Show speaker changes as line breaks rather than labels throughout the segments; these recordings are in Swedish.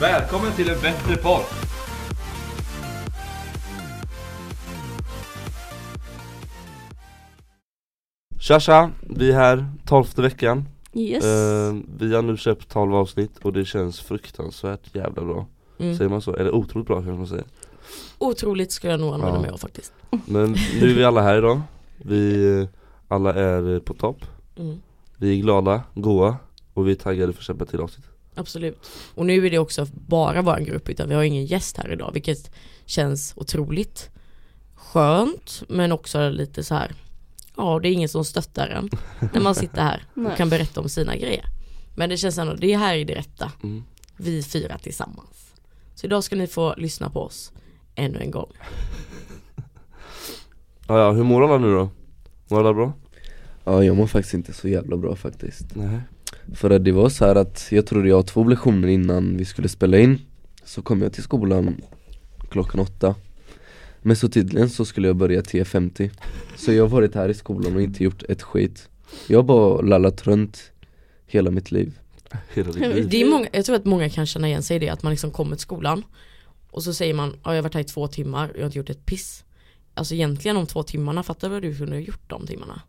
Välkommen till en bättre podd! Tja tja, vi är här, tolfte veckan
Yes.
Eh, Vi har nu köpt 12 avsnitt och det känns fruktansvärt jävla bra
Mm.
Säger man så? Eller otroligt bra kanske man säger
Otroligt skulle jag nog använda
Ja.
mig av faktiskt.
Men nu är vi alla här idag Vi eh, alla är eh, på topp
Mm.
Vi är glada, goa och vi är taggade för att släppa till avsnitt
Absolut. Och nu är det också bara vår grupp utan vi har ingen gäst här idag vilket känns otroligt skönt men också lite så här. Ja det är ingen som stöttar en när man sitter här och kan berätta om sina grejer. Men det känns ändå, det här är det rätta.
mm.
Vi fyra tillsammans. Så idag ska ni få lyssna på oss ännu en gång.
ja, ja, hur mår alla nu då? Mår alla bra?
Ja jag mår faktiskt inte så jävla bra faktiskt
Nej
För att det var så här att jag trodde jag har två lektioner innan vi skulle spela in. Så kom jag till skolan klockan åtta. Men så tydligen så skulle jag börja 10.50 Så jag har varit här i skolan och inte gjort ett skit. Jag har bara lallat runt hela mitt liv.
Hela ditt liv.
Det är många, jag tror att många kan känna igen sig i det att man liksom kommer till skolan och så säger man, ja jag har varit här i två timmar, jag har inte gjort ett piss. Alltså egentligen om två timmarna, fattar du vad du kunde ha gjort de timmarna?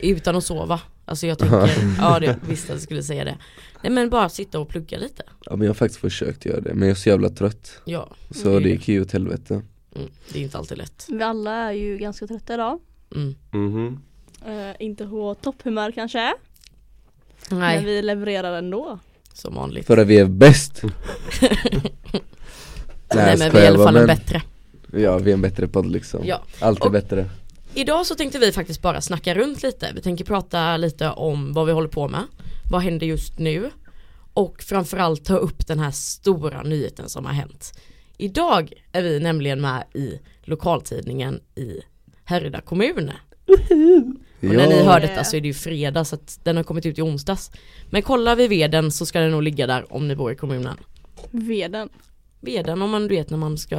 Utan att sova. Alltså jag tänker, ja det visste att jag skulle säga det. Nej men bara sitta och plugga lite.
Ja men jag har faktiskt försökt göra det men jag är så jävla trött
Ja,
Så
Mm.
det gick ju åt helvete
mm, det är inte alltid lätt.
Vi alla är ju ganska trötta idag.
Mm.
Mhm.
Eh, inte på topphumör kanske. Men
Nej,
vi levererar ändå.
som vanligt.
För att vi är bäst
Nej men vi är i alla fall en
men-
bättre.
Ja vi är en bättre podd liksom
Ja.
Allt är
Och-
bättre
Idag så tänkte vi faktiskt bara snacka runt lite. Vi tänker prata lite om vad vi håller på med. Vad händer just nu? Och framförallt ta upp den här stora nyheten som har hänt. Idag är vi nämligen med i lokaltidningen i Härryda kommun. Och när ni hör detta så är det ju fredag så att den har kommit ut i onsdags. Men kollar vi veden så ska den nog ligga där om ni bor i kommunen.
Veden.
Veden om man du vet när man ska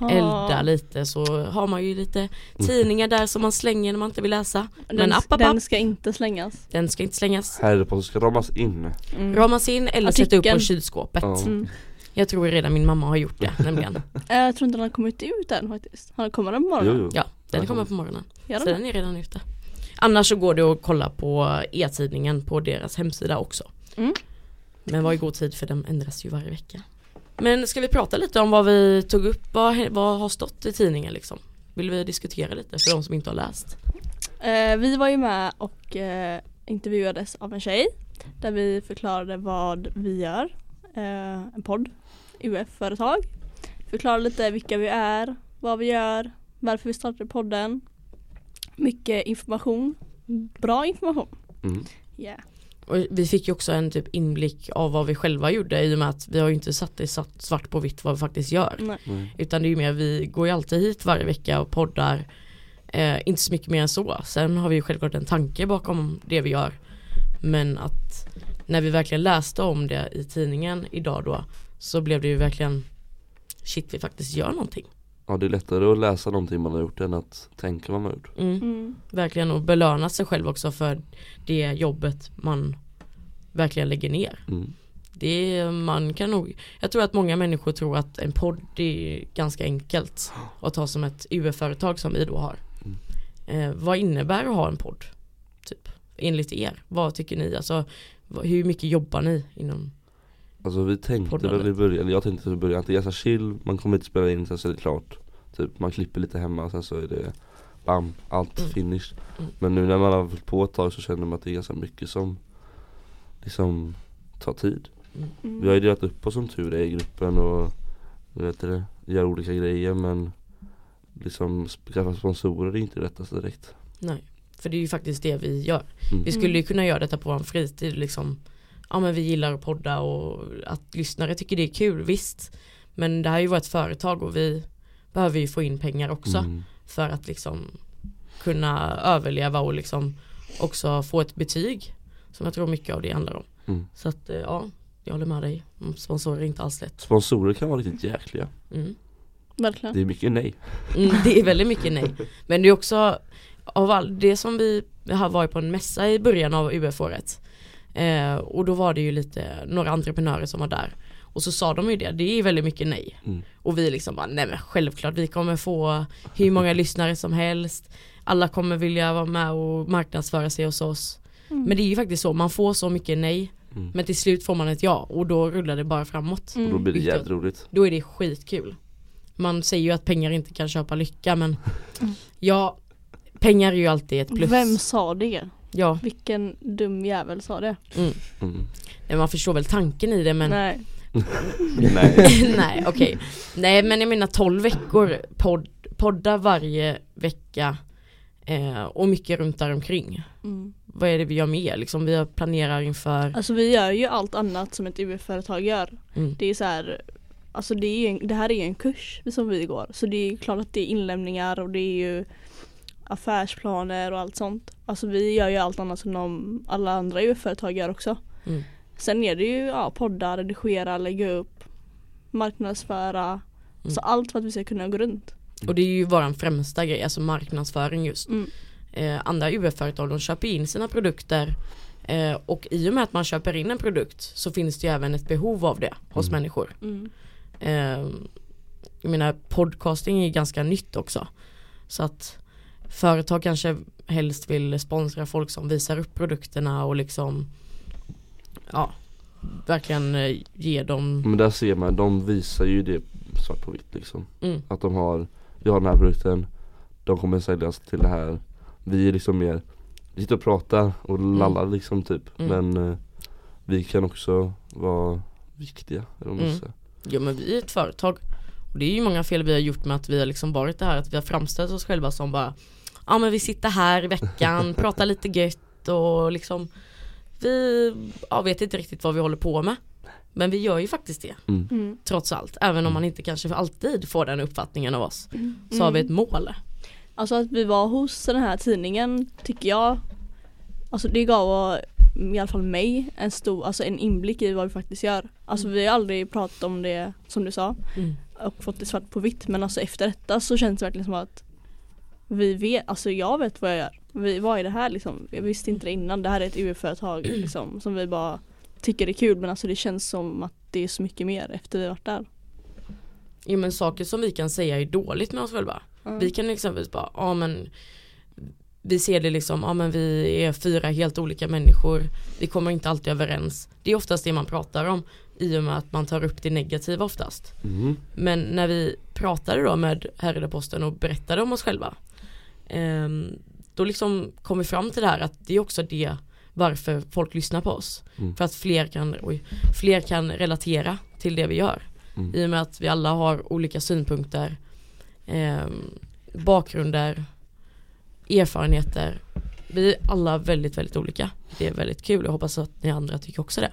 Jaha.
elda lite så har man ju lite tidningar där som man slänger när man inte vill läsa.
Den,
Men app, app,
den ska inte slängas.
Den ska inte slängas.
Här är det på ska ramas in
Mm.
Ramas in eller sätta upp på kylskåpet.
Mm.
Jag tror redan min mamma har gjort det nämligen.
Eh, Jag tror inte den har kommit ut än faktiskt. Han kommer den på morgonen?
Jo, jo.
Ja, den kommer på morgonen. Så
den
är redan ute. Annars så går det att kolla på e-tidningen på deras hemsida också.
Mm.
Men var i god tid för den ändras ju varje vecka. Men ska vi prata lite om vad vi tog upp, vad, vad har stått i tidningen liksom? Vill vi diskutera lite för de som inte har läst?
Eh, vi var ju med och eh, intervjuades av en tjej där vi förklarade vad vi gör. Eh, en podd, UF-företag. Förklarade lite vilka vi är, vad vi gör, varför vi startade podden. Mycket information. Bra information.
Mm.
Yeah.
Och vi fick ju också en typ inblick av vad vi själva gjorde i och med att vi har ju inte satt det satt svart på vitt vad vi faktiskt gör.
Nej.
Mm.
Utan det är ju mer, vi går ju alltid hit varje vecka och poddar. Eh, inte så mycket mer än så. Sen har vi ju självklart en tanke bakom det vi gör. Men att när vi verkligen läste om det i tidningen idag då så blev det ju verkligen shit vi faktiskt gör någonting.
Ja det är lättare att läsa någonting man har gjort än att tänka vad man har gjort
Mm.
Mm.
Verkligen och belöna sig själv också för det jobbet man verkligen lägger ner.
mm.
Det är, man kan nog, jag tror att många människor tror att en podd är ganska enkelt att ta som ett UF-företag som vi då har. Eh, vad innebär att ha en podd? Typ, enligt er, vad tycker ni? Alltså, hur mycket jobbar ni inom?
Alltså vi tänkte väl i början, jag tänkte i början att det är ganska chill, man kommer inte spela in sen så är det klart Typ man klipper lite hemma sen så är det bam, allt
Mm.
finish
Mm.
Men nu när man har hållit på ett tag så känner man att det är ganska mycket som liksom tar tid
Mm.
Vi har ju delat upp oss som tur är i gruppen och vet det, gör olika grejer men liksom skaffa sponsorer är inte det lättaste direkt
Nej, för det är ju faktiskt det vi gör.
Mm.
Vi skulle ju kunna göra detta på vår fritid liksom. Ja men vi gillar att podda och att lyssnare tycker det är kul, visst. Men det här är ju vårt företag och vi behöver ju få in pengar också.
Mm.
för att liksom kunna överleva och liksom också få ett betyg som jag tror mycket av det handlar om.
Mm.
Så att eh, ja, jag håller med dig. Mm, Sponsorer är inte alls lätt.
Sponsorer kan vara riktigt jäkliga
Mm.
Verkligen.
Det är mycket nej
Mm, det är väldigt mycket nej. Men det är också av all, det som vi har varit på en mässa i början av UF-året. Eh, och då var det ju lite några entreprenörer som var där. Och så sa de ju det, det är väldigt mycket nej.
Mm.
Och vi liksom bara, nej men självklart vi kommer få hur många lyssnare som helst. Alla kommer vilja vara med och marknadsföra sig hos oss.
Mm.
Men det är ju faktiskt så, man får så mycket nej.
Mm.
Men till slut får man ett ja och då rullar det bara framåt.
Mm.
Och då blir det jävligt roligt.
Då är det skitkul. Man säger ju att pengar inte kan köpa lycka men
Mm.
ja, pengar är ju alltid ett plus.
Vem sa det?
Ja,
Vilken dum jävel sa det?
mm.
Mm.
Nej, man förstår väl tanken i det men
Nej.
Nej.
Nej okej. Nej men jag menar 12 veckor podd, podda varje vecka eh, och mycket runt där omkring.
Mm.
Vad är det vi gör mer? Liksom, vi planerar inför
Alltså vi gör ju allt annat som ett UF-företag gör.
mm.
Det är så här Alltså det, är ju en, det här är ju en kurs som vi går så det är klart att det är inlämningar och det är ju affärsplaner och allt sånt. Alltså vi gör ju allt annat som de, alla andra UF-företag gör också.
Mm.
Sen är det ju ja, podda, redigera, lägga upp, marknadsföra. Så allt för att vi ska kunna gå runt.
Och det är ju våran främsta grej, alltså marknadsföring just.
Mm.
Eh, andra UF-företag de köper in sina produkter eh, och i och med att man köper in en produkt så finns det ju även ett behov av det hos
Mm.
människor.
Mm.
Eh, jag menar podcasting är ganska nytt också. Så att företag kanske helst vill sponsra folk som visar upp produkterna och liksom ja, verkligen eh, ge dem
Men där ser man, de visar ju det svart på vitt liksom.
mm,
Att de har, vi har den här produkten, de kommer säljas till det här. Vi är liksom mer, vi sitter och pratar och lallar liksom typ.
Mm.
Men eh, vi kan också vara viktiga, eller man
Mm. Ja men vi är ett företag och det är ju många fel vi har gjort med att vi har liksom varit det här att vi har framställt oss själva som bara Ja men vi sitter här i veckan, pratar lite gött och liksom Vi ja, vet inte riktigt vad vi håller på med Men vi gör ju faktiskt det
Mm.
Mm.
trots allt Även om man inte kanske alltid får den uppfattningen av oss Så har vi ett mål
Alltså att vi var hos den här tidningen tycker jag Alltså det gav i alla fall mig en stor, alltså en inblick i vad vi faktiskt gör. Alltså vi har aldrig pratat om det som du sa
mm.
och fått det svart på vitt men alltså efter detta så känns det verkligen som att vi vet, alltså jag vet vad jag gör. Vi, vad är det här liksom? Jag visste inte det innan. Det här är ett UF-företag liksom som vi bara tycker är kul men alltså det känns som att det är så mycket mer efter vi varit där.
Ja men saker som vi kan säga är dåligt med oss själva
Mm.
Vi kan exempelvis bara, ja men Vi ser det liksom, ja men vi är fyra helt olika människor Vi kommer inte alltid överens Det är oftast det man pratar om I och med att man tar upp det negativa oftast
Mm.
Men när vi pratade då med Herreleposten och berättade om oss själva Då liksom kom vi fram till det här att det är också det Varför folk lyssnar på oss
Mm.
För att fler kan, oj, fler kan relatera till det vi gör
Mm.
i och med att vi alla har olika synpunkter, eh, bakgrunder, erfarenheter. Vi är alla väldigt, väldigt olika. Det är väldigt kul. Jag hoppas att ni andra tycker också det.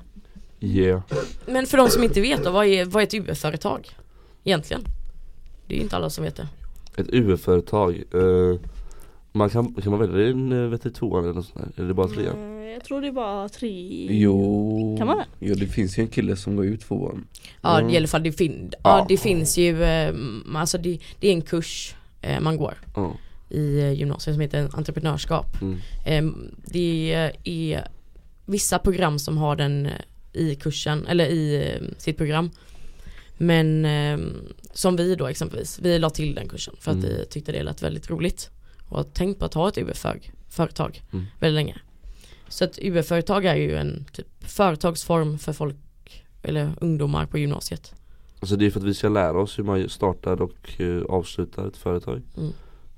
Yeah.
Men för de som inte vet då, vad är, vad är ett UF-företag? Egentligen. Det är inte alla som vet det.
Ett UF-företag. Eh, man kan, kan man välja en eh, vet du, tvåan eller något sånt där? Eller är det bara trean?
Mm, jag tror det är bara tre
Jo,
Kan man det?
jo det finns ju en kille som går ut tvåan
Ja
Mm.
i alla fall det, fin- ja, det finns ju, eh, alltså det, det är en kurs eh, man går
Ja.
i gymnasiet som heter entreprenörskap.
Mm.
Ehm, Det är vissa program som har den i kursen eller i sitt program. Men ehm, som vi då exempelvis, vi la till den kursen för att
Mm.
vi tyckte det lät väldigt roligt. Och har tänkt på att ha ett UF-företag
Mm.
väldigt länge. Så ett UF-företag är ju en typ företagsform för folk eller ungdomar på gymnasiet.
Alltså det är för att vi ska lära oss hur man startar och eh, avslutar ett företag.
Mm.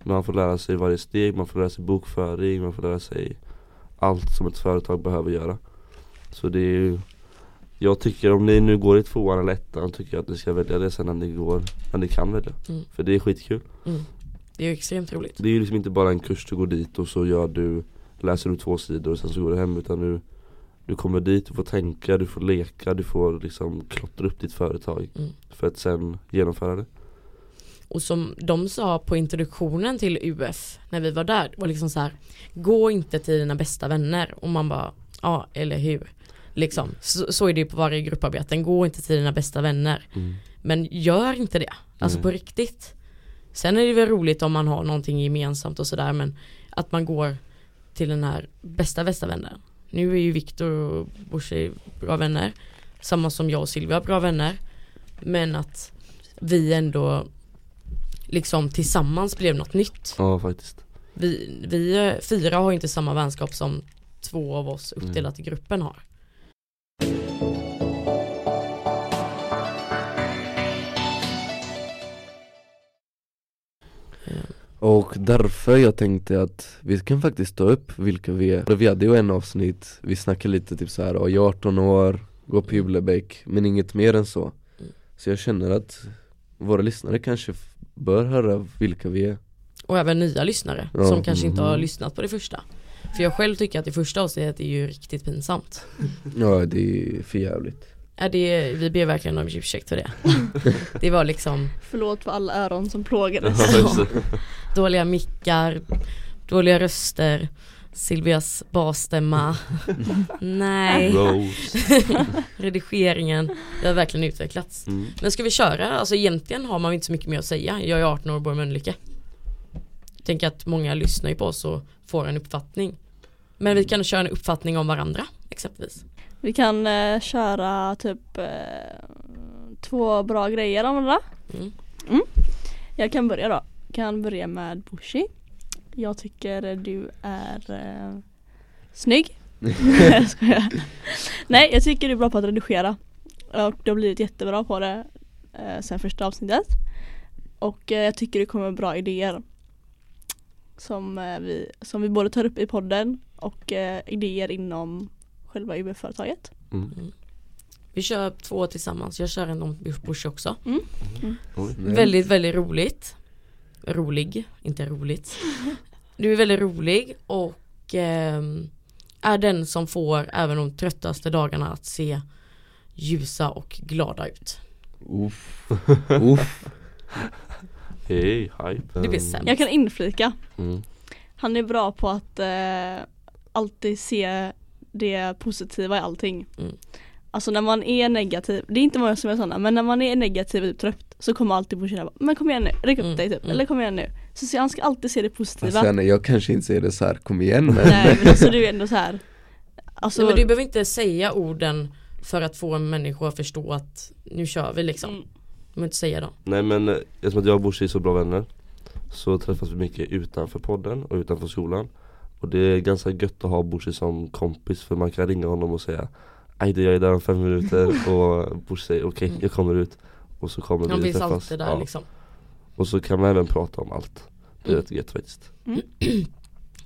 Man får lära sig varje steg, man får lära sig bokföring, man får lära sig allt som ett företag behöver göra. Så det är ju Jag tycker om ni nu går i tvåan eller ettan tycker jag att ni ska välja det sen när ni går, när ni kan välja.
Mm.
För det är skitkul.
Mm. Det är ju extremt roligt.
Det är ju liksom inte bara en kurs du går dit och så gör du Läser du två sidor och sen så går du hem utan du Du kommer dit, du får tänka, du får leka, du får liksom klottra upp ditt företag
Mm.
För att sen genomföra det
Och som de sa på introduktionen till UF när vi var där, var liksom så här Gå inte till dina bästa vänner och man bara, ja eller hur Liksom, så, så är det ju på varje grupparbeten, gå inte till dina bästa vänner
mm.
Men gör inte det, alltså
Nej.
på riktigt Sen är det väl roligt om man har någonting gemensamt och sådär men Att man går till den här bästa bästa vännen nu är ju Viktor och Bosse bra vänner. Samma som jag och Silvia bra vänner. Men att vi ändå liksom tillsammans blev något nytt.
Ja faktiskt.
Vi, vi fyra har inte samma vänskap som två av oss uppdelat i gruppen har.
Och därför jag tänkte att vi kan faktiskt ta upp vilka vi är Vi hade ju en avsnitt, vi snackade lite typ så här, jag är 18 år, går på Jublebäck, men inget mer än så
Mm.
Så jag känner att våra lyssnare kanske bör höra vilka vi är
Och även nya lyssnare
Ja.
som kanske inte har
Mhm.
lyssnat på det första. För jag själv tycker att det första avsnittet är ju riktigt pinsamt.
Ja det är för jävligt
Ja, det, vi ber verkligen om ursäkt för det. Det var liksom
Förlåt för alla öron som plågades.
Ja,
dåliga mickar, dåliga röster, Silvias basstämma. Nej, redigeringen. Det har verkligen utvecklats.
Mm.
Men ska vi köra? Alltså egentligen har man inte så mycket mer att säga. Jag är 18 år och bor i Mölnlycke. Jag tänker att många lyssnar ju på oss och får en uppfattning. Men vi kan köra en uppfattning om varandra exempelvis.
Vi kan eh, köra typ eh, två bra grejer om varandra.
Mm.
Jag kan börja då. Kan börja med Bushi. Jag tycker du är eh, snygg. jag skojar. Nej jag tycker du är bra på att redigera. Och du har blivit jättebra på det eh, sen första avsnittet. Och eh, jag tycker du kommer med bra idéer. Som, eh, vi, som vi både tar upp i podden och eh, idéer inom själva UF-företaget.
Mm.
Vi kör två tillsammans. Jag kör en om Bush också.
Oj.
Nej.
Väldigt, väldigt roligt. Rolig, inte roligt. Du är väldigt rolig och ehm, är den som får även de tröttaste dagarna att se ljusa och glada ut.
Uff, uff
Hej, hype.
Det blir sämst.
Jag kan inflika.
Mm.
Han är bra på att eh, alltid se det positiva i allting.
Mm.
Alltså när man är negativ, det är inte många som är sådana, men när man är negativ och trött så kommer alltid på bara, men kom igen nu, räck upp
Mm,
dig typ,
mm.
eller kom igen nu. Så han ska alltid se det positiva.
Alltså, jag kanske inte säger det så här, kom igen men
Nej men alltså du är ändå så här. Alltså,
Nej, men du behöver inte säga orden för att få en människa att förstå att nu kör vi liksom.
Mm.
Du behöver inte säga dem.
Nej men eh, eftersom att jag och Bosse är så bra vänner Så träffas vi mycket utanför podden och utanför skolan Och det är ganska gött att ha Bosse som kompis för man kan ringa honom och säga Aj det jag är där om fem minuter och Bosse säger okej jag kommer ut Och så kommer
Han
vi
finns
träffas
alltid där
Ja.
liksom.
Och så kan man även prata om allt Det är
Mm.
rätt gött faktiskt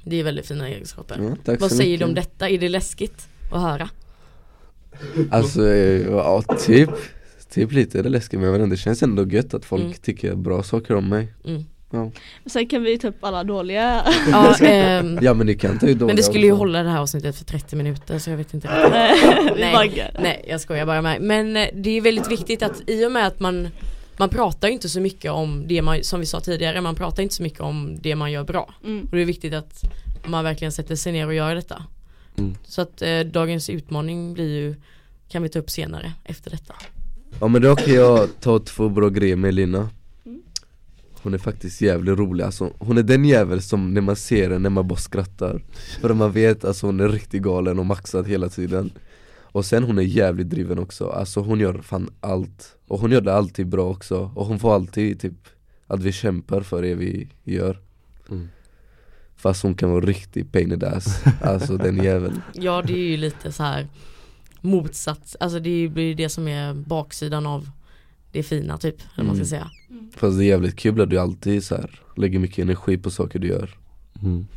Det är väldigt fina egenskaper.
ja, tack
Vad
så
säger
mycket.
du om detta? Är det läskigt att höra?
Alltså ja, typ Typ lite är det läskigt men det känns ändå gött att folk
Mm.
tycker bra saker om mig
Mm.
Sen kan vi ta upp alla dåliga
Ja, ehm,
Ja men ni kan ta ju dåliga
men det skulle ju
också.
hålla det här avsnittet för 30 minuter så jag vet inte Nej. Nej jag skojar bara med. Men eh, det är väldigt viktigt att i och med att man Man pratar inte så mycket om det man, som vi sa tidigare, man pratar inte så mycket om det man gör bra.
Mm.
Och det är viktigt att man verkligen sätter sig ner och gör detta.
Mm.
Så att eh, dagens utmaning blir ju Kan vi ta upp senare efter detta.
Ja men då kan jag ta två bra grejer med Lina. Hon är faktiskt jävligt rolig alltså, hon är den jävel som när man ser henne, när man bara skrattar. För man vet alltså hon är riktigt galen och maxad hela tiden. Och sen hon är jävligt driven också, alltså hon gör fan allt. Och hon gör det alltid bra också, och hon får alltid typ att vi kämpar för det vi gör.
Mm.
Fast hon kan vara riktigt pain in the ass, alltså den jäveln.
Ja det är ju lite så här Motsats, alltså det blir ju det som är baksidan av det fina typ, eller vad man ska
Mm.
säga.
Fast det är jävligt kul att du alltid så här lägger mycket energi på saker du gör
Mm.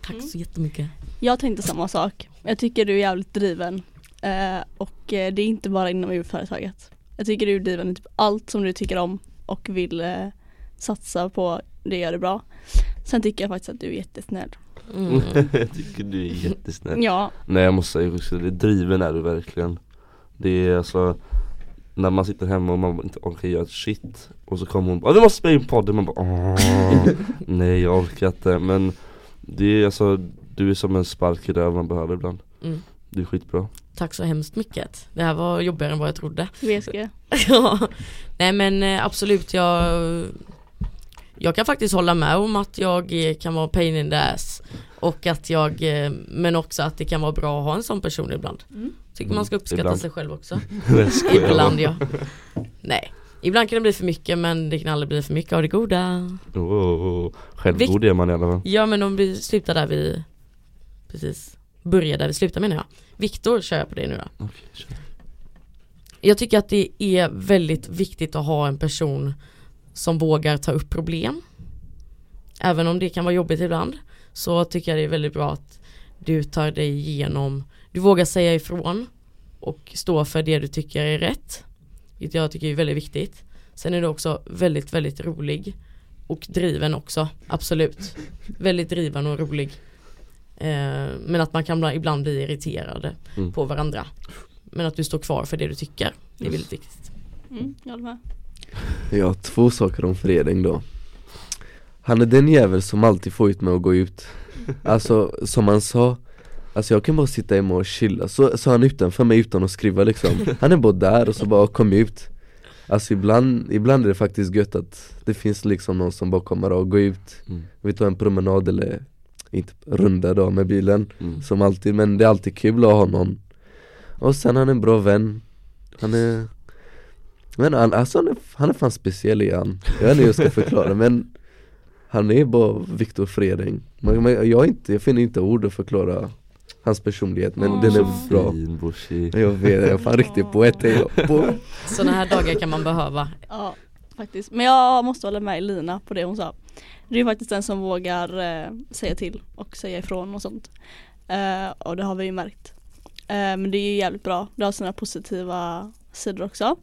Tack
Mm.
så jättemycket.
Jag tänkte samma sak. Jag tycker du är jävligt driven. Eh, och eh, det är inte bara inom UF-företaget. Jag tycker du är driven i typ allt som du tycker om och vill eh, satsa på det gör det bra. Sen tycker jag faktiskt att du är jättesnäll.
Mm.
jag tycker du är jättesnäll
Ja,
Nej jag måste säga också, det driven är du verkligen Det är alltså När man sitter hemma och man inte orkar göra ett shit Och så kommer hon bara 'Vi måste spela in podden' man bara Nej jag orkar inte men Det är alltså Du är som en spark i röven man behöver ibland
Mm.
Du är skitbra
Tack så hemskt mycket. Det här var jobbigare än vad jag trodde.
VSG.
Ja, nej men eh, absolut jag Jag kan faktiskt hålla med om att jag kan vara pain in the ass Och att jag, eh, men också att det kan vara bra att ha en sån person ibland.
Mm.
Tycker man ska uppskatta
Ibland.
sig själv också. Ibland ja. Nej, ibland kan det bli för mycket men det kan aldrig bli för mycket av det goda.
Oh, oh, oh. Självgod är man i alla fall.
Ja men om vi slutar där vi precis börjar där vi slutar menar jag. Viktor kör jag på det nu då. Jag tycker att det är väldigt viktigt att ha en person som vågar ta upp problem. Även om det kan vara jobbigt ibland så tycker jag det är väldigt bra att du tar dig igenom, du vågar säga ifrån och stå för det du tycker är rätt. Vilket jag tycker är väldigt viktigt. Sen är du också väldigt, väldigt rolig och driven också, absolut. Väldigt driven och rolig. Eh, men att man kan ibland bli irriterade
Mm.
på varandra. Men att du står kvar för det du tycker. Det är väldigt viktigt.
Mm, jag håller med.
Jag har två saker om Fredrik då Han är den jävel som alltid får ut mig att gå ut. Alltså som han sa Alltså jag kan bara sitta hemma och chilla, så, så han utanför mig utan att skriva liksom. Han är bara där och så bara kom ut. Alltså ibland, ibland är det faktiskt gött att det finns liksom någon som bara kommer och går ut.
Mm.
Vi tar en promenad eller inte runda då med bilen
Mm.
Som alltid, men det är alltid kul att ha någon. Och sen han är en bra vän. Han är Men han, alltså han är, han är fan speciell han Jag vet inte hur jag ska förklara men Han är bara Viktor Freding men, men jag, inte, jag finner inte ord att förklara Hans personlighet men
Åh.
den är bra
fin Bushi.
Jag vet, jag är fan riktig poet är jag på.
Sådana här dagar kan man behöva.
Ja, faktiskt. Men jag måste hålla med Lina på det hon sa. Du är faktiskt den som vågar eh, säga till och säga ifrån och sånt. Eh, och det har vi ju märkt. Eh, men det är ju jävligt bra. Det har sina positiva sidor också.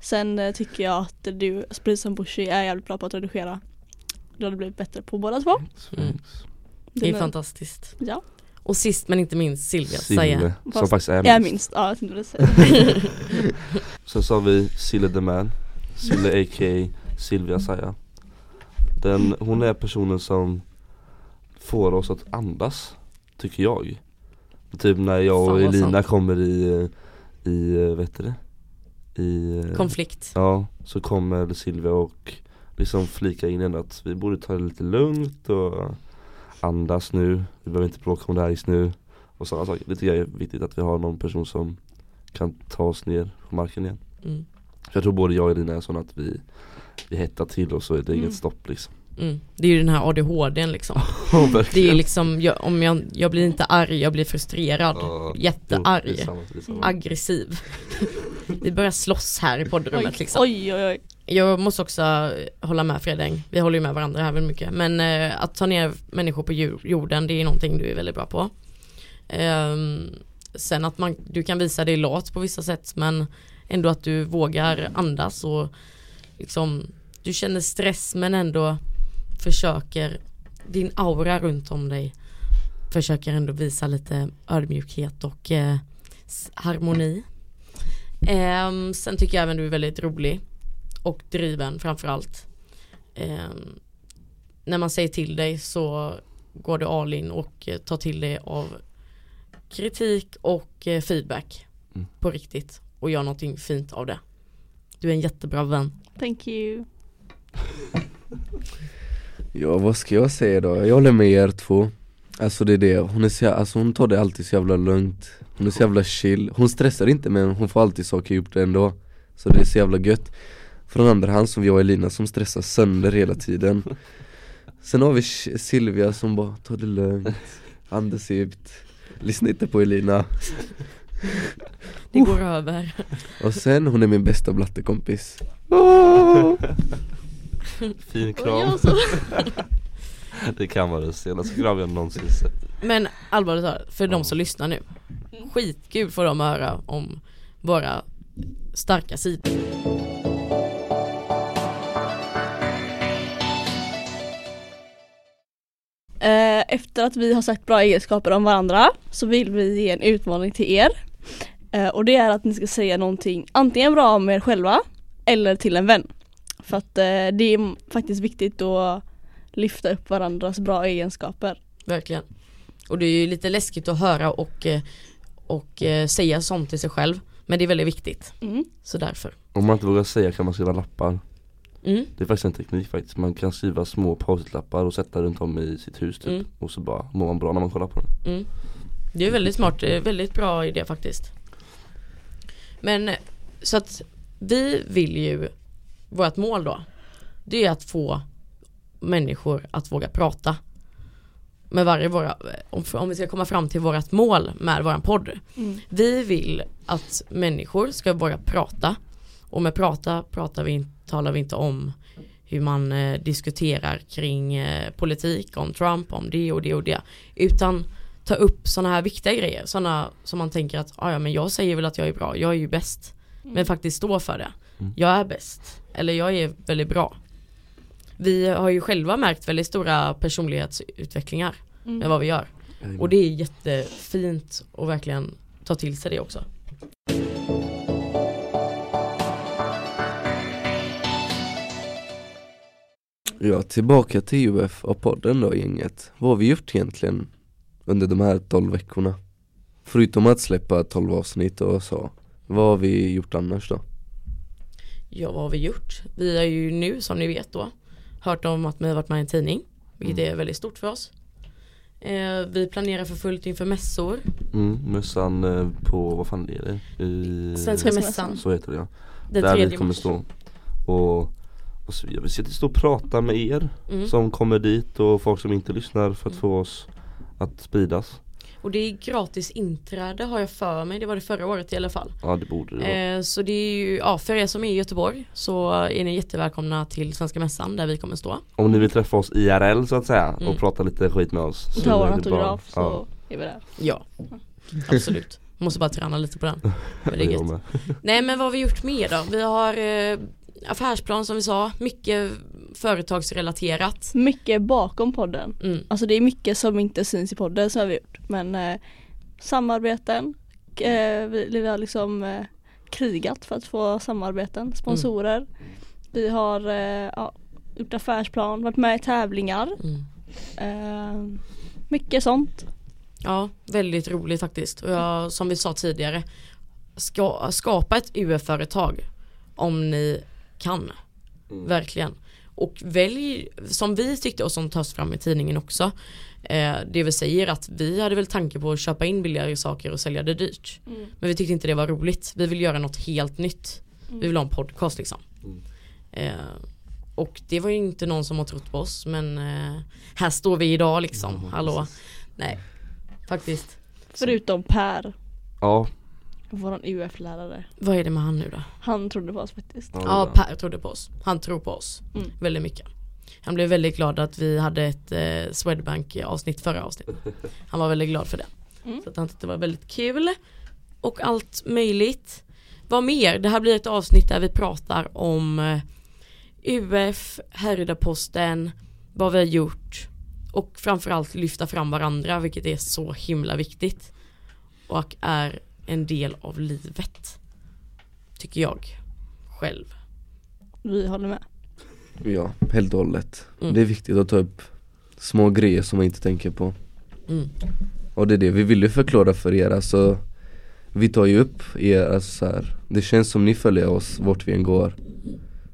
Sen eh, tycker jag att du, precis som Bushi, är jävligt bra på att redigera. Du hade blivit bättre på båda två.
Mm. Det är
Den
fantastiskt.
Ja,
Och sist men inte minst Silvia
Sille,
säger.
som
Fast
faktiskt är
jag är
minst.
minst. Ja, jag tänkte säga.
Sen så har vi Sille the man Sille a.k.a. Silvia Saja Den, hon är personen som får oss att andas, tycker jag Typ när jag och
vad
Elina
sant.
kommer i, i, vet du det? I,
Konflikt.
ja, så kommer Silvia och liksom flika in ändå att vi borde ta det lite lugnt och andas nu, vi behöver inte bråka om det här just nu och sådana saker. Det tycker jag är viktigt att vi har någon person som kan ta oss ner på marken igen.
Mm.
Jag tror både jag och Elina är sådana att vi, vi hettar till och så är det
Mm.
inget stopp liksom.
Mm. Det är ju den här ADHDn liksom.
Ja,
Det är liksom, jag, om jag, jag blir inte arg, jag blir frustrerad.
Jo,
Jättearg.
det är samma, det är.
Aggressiv. Vi börjar slåss här i poddrummet
oj,
liksom.
oj, oj, oj.
Jag måste också hålla med Fredrik, vi håller ju med varandra här väldigt mycket. Men eh, att ta ner människor på jorden, det är någonting du är väldigt bra på. Eh, sen att man, du kan visa dig lat på vissa sätt men ändå att du vågar andas och liksom du känner stress men ändå försöker, din aura runt om dig försöker ändå visa lite ödmjukhet och eh, harmoni. Ehm, sen tycker jag även du är väldigt rolig och driven framförallt. Ehm, när man säger till dig så går du all in och eh, tar till dig av kritik och eh, feedback
Mm.
på riktigt och gör någonting fint av det. Du är en jättebra vän.
Thank you.
Ja vad ska jag säga då? Jag håller med er två Alltså det är det, hon är så, alltså hon tar det alltid så jävla lugnt Hon är så jävla chill, hon stressar inte men hon får alltid saker gjort ändå Så det är så jävla gött Från andra hand som vi har Elina som stressar sönder hela tiden Sen har vi Silvia som bara tar det lugnt Andas ut Lyssna inte på Elina
Det går över.
Och sen hon är min bästa blattekompis Åh!
Fin kram. det kan vara den senaste kram jag någonsin sett.
Men allvarligt talat, för de som lyssnar nu. Skitkul får de höra om våra starka sidor.
Efter att vi har sagt bra egenskaper om varandra så vill vi ge en utmaning till er. Eh, Och det är att ni ska säga någonting antingen bra om er själva eller till en vän. För att eh, det är faktiskt viktigt att lyfta upp varandras bra egenskaper.
Verkligen. Och det är ju lite läskigt att höra och, eh, och eh, säga sånt till sig själv. Men det är väldigt viktigt.
Mm.
Så därför.
Om man inte vågar säga kan man skriva lappar.
Mm.
Det är faktiskt en teknik faktiskt, man kan skriva små post-lappar och sätta runt om i sitt hus typ
Mm.
Och så bara mår man bra när man kollar på den
Mm. Det är väldigt smart, det är väldigt bra idé faktiskt. Men så att vi vill ju, vårt mål då, det är att få människor att våga prata. Med varje våra, om, om vi ska komma fram till vårt mål med våran podd.
Mm.
Vi vill att människor ska våga prata. Och med prata pratar vi, in- talar vi inte om hur man eh, diskuterar kring eh, politik, om Trump, om det och det och det. Utan ta upp sådana här viktiga grejer, sådana som man tänker att "Ah, ja men jag säger väl att jag är bra, jag är ju bäst. Men faktiskt stå för det.
Mm.
Jag är bäst, eller jag är väldigt bra. Vi har ju själva märkt väldigt stora personlighetsutvecklingar
Mm.
med vad vi gör. Och det är jättefint att verkligen ta till sig det också.
Ja, tillbaka till UF och podden då gänget. Vad har vi gjort egentligen under de här 12 veckorna? Förutom att släppa 12 avsnitt och så, vad har vi gjort annars då?
Ja vad har vi gjort? Vi har ju nu som ni vet då hört om att vi har varit med i en tidning. Vilket är väldigt stort för oss. Eh, vi planerar för fullt inför mässor.
mm, Mössan eh, på, vad fan är det? I,
Svenska mässan.
Så heter det ja
Den
Där vi kommer
mars.
stå och, och så, jag vill sitta stå och prata med er
Mm.
som kommer dit och folk som inte lyssnar för att få oss att spridas
Och det är gratis inträde har jag för mig. Det var det förra året i alla fall.
Ja det borde det vara
Eh, så det är ju, ja för er som är i Göteborg så är ni jättevälkomna till Svenska Mässan där vi kommer stå.
Om ni vill träffa oss IRL så att säga
Mm.
och prata lite skit med oss
Och
så
ta vår
är det bara-
autograf så
ja,
är vi där.
Ja, absolut. Måste bara träna lite på den. Men det är gött. Nej men vad har vi gjort mer då? Vi har eh, affärsplan som vi sa, mycket företagsrelaterat.
Mycket bakom podden.
Mm.
Alltså det är mycket som inte syns i podden som har vi gjort. Men eh, samarbeten. Eh, vi, vi har liksom eh, krigat för att få samarbeten, sponsorer. Vi har eh, ja, gjort affärsplan, varit med i tävlingar.
Mm.
Eh, mycket sånt.
Ja, väldigt roligt faktiskt. Och jag, som vi sa tidigare, ska, skapa ett UF-företag om ni kan. Verkligen. Och välj, som vi tyckte och som tas fram i tidningen också, eh, det vi säger att vi hade väl tanke på att köpa in billigare saker och sälja det dyrt. Men vi tyckte inte det var roligt. Vi vill göra något helt nytt. Vi vill ha en podcast liksom.
Mm.
Eh, och det var ju inte någon som har trott på oss men eh, här står vi idag liksom.
Ja,
Hallå.
precis.
Nej, faktiskt.
Förutom Per,
Ja,
våran UF-lärare.
Vad är det med han nu då?
Han trodde på oss faktiskt.
ja,
Ja, Per trodde på oss. Han tror på oss.
Mm.
Väldigt mycket. Han blev väldigt glad att vi hade ett eh, Swedbank avsnitt förra avsnittet. Han var väldigt glad för det.
Mm.
Så att han tyckte det var väldigt kul. Och allt möjligt. Vad mer? Det här blir ett avsnitt där vi pratar om eh, UF, Härryda-posten, vad vi har gjort och framförallt lyfta fram varandra vilket är så himla viktigt och är en del av livet. Tycker jag själv.
Vi håller med.
Ja, helt och hållet.
Mm.
Det är viktigt att ta upp små grejer som man inte tänker på
Mm.
Och det är det vi vill ju förklara för er alltså Vi tar ju upp er, alltså så här. Det känns som ni följer oss vart vi än går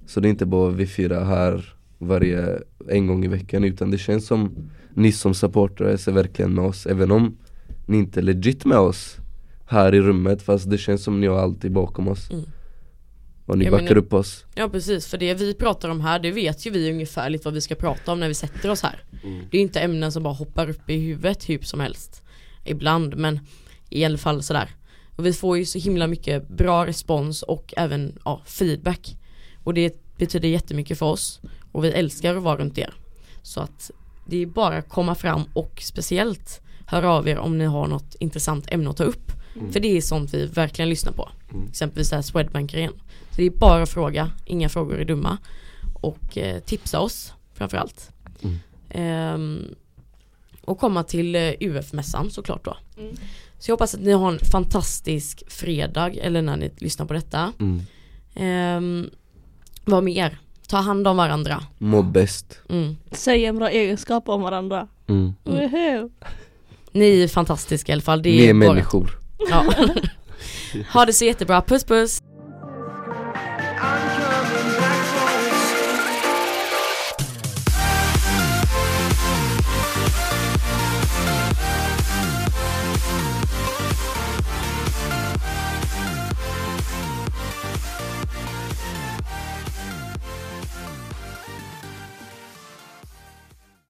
Så det är inte bara vi fyra här varje, en gång i veckan utan det känns som ni som supportrar är verkligen med oss även om ni inte är legit med oss här i rummet fast det känns som ni har alltid bakom oss
Mm.
Och ni
Jag
backar
menar-
upp oss
Ja precis, för det vi pratar om här det vet ju vi ungefärligt vad vi ska prata om när vi sätter oss här.
Mm.
Det är inte ämnen som bara hoppar upp i huvudet hur som helst. Ibland men i alla fall sådär. Och vi får ju så himla mycket bra respons och även ja, feedback. Och det betyder jättemycket för oss. Och vi älskar att vara runt er. Så att det är bara att komma fram och speciellt höra av er om ni har något intressant ämne att ta upp.
Mm.
För det är sånt vi verkligen lyssnar på.
Mm.
Exempelvis det här Swedbank-grejen. Så det är bara att fråga, inga frågor är dumma. Och eh, tipsa oss framförallt.
Mm.
Ehm, och komma till eh, UF-mässan såklart då.
Mm.
Så jag hoppas att ni har en fantastisk fredag eller när ni lyssnar på detta.
Mm.
Ehm, vad mer? Ta hand om varandra.
Må bäst
Mm.
Säg en bra egenskap om varandra.
Mm.
Mm. Ni är fantastiska i alla fall. Det
Ni är
bara-
människor
Ja. ha det så jättebra. Puss puss!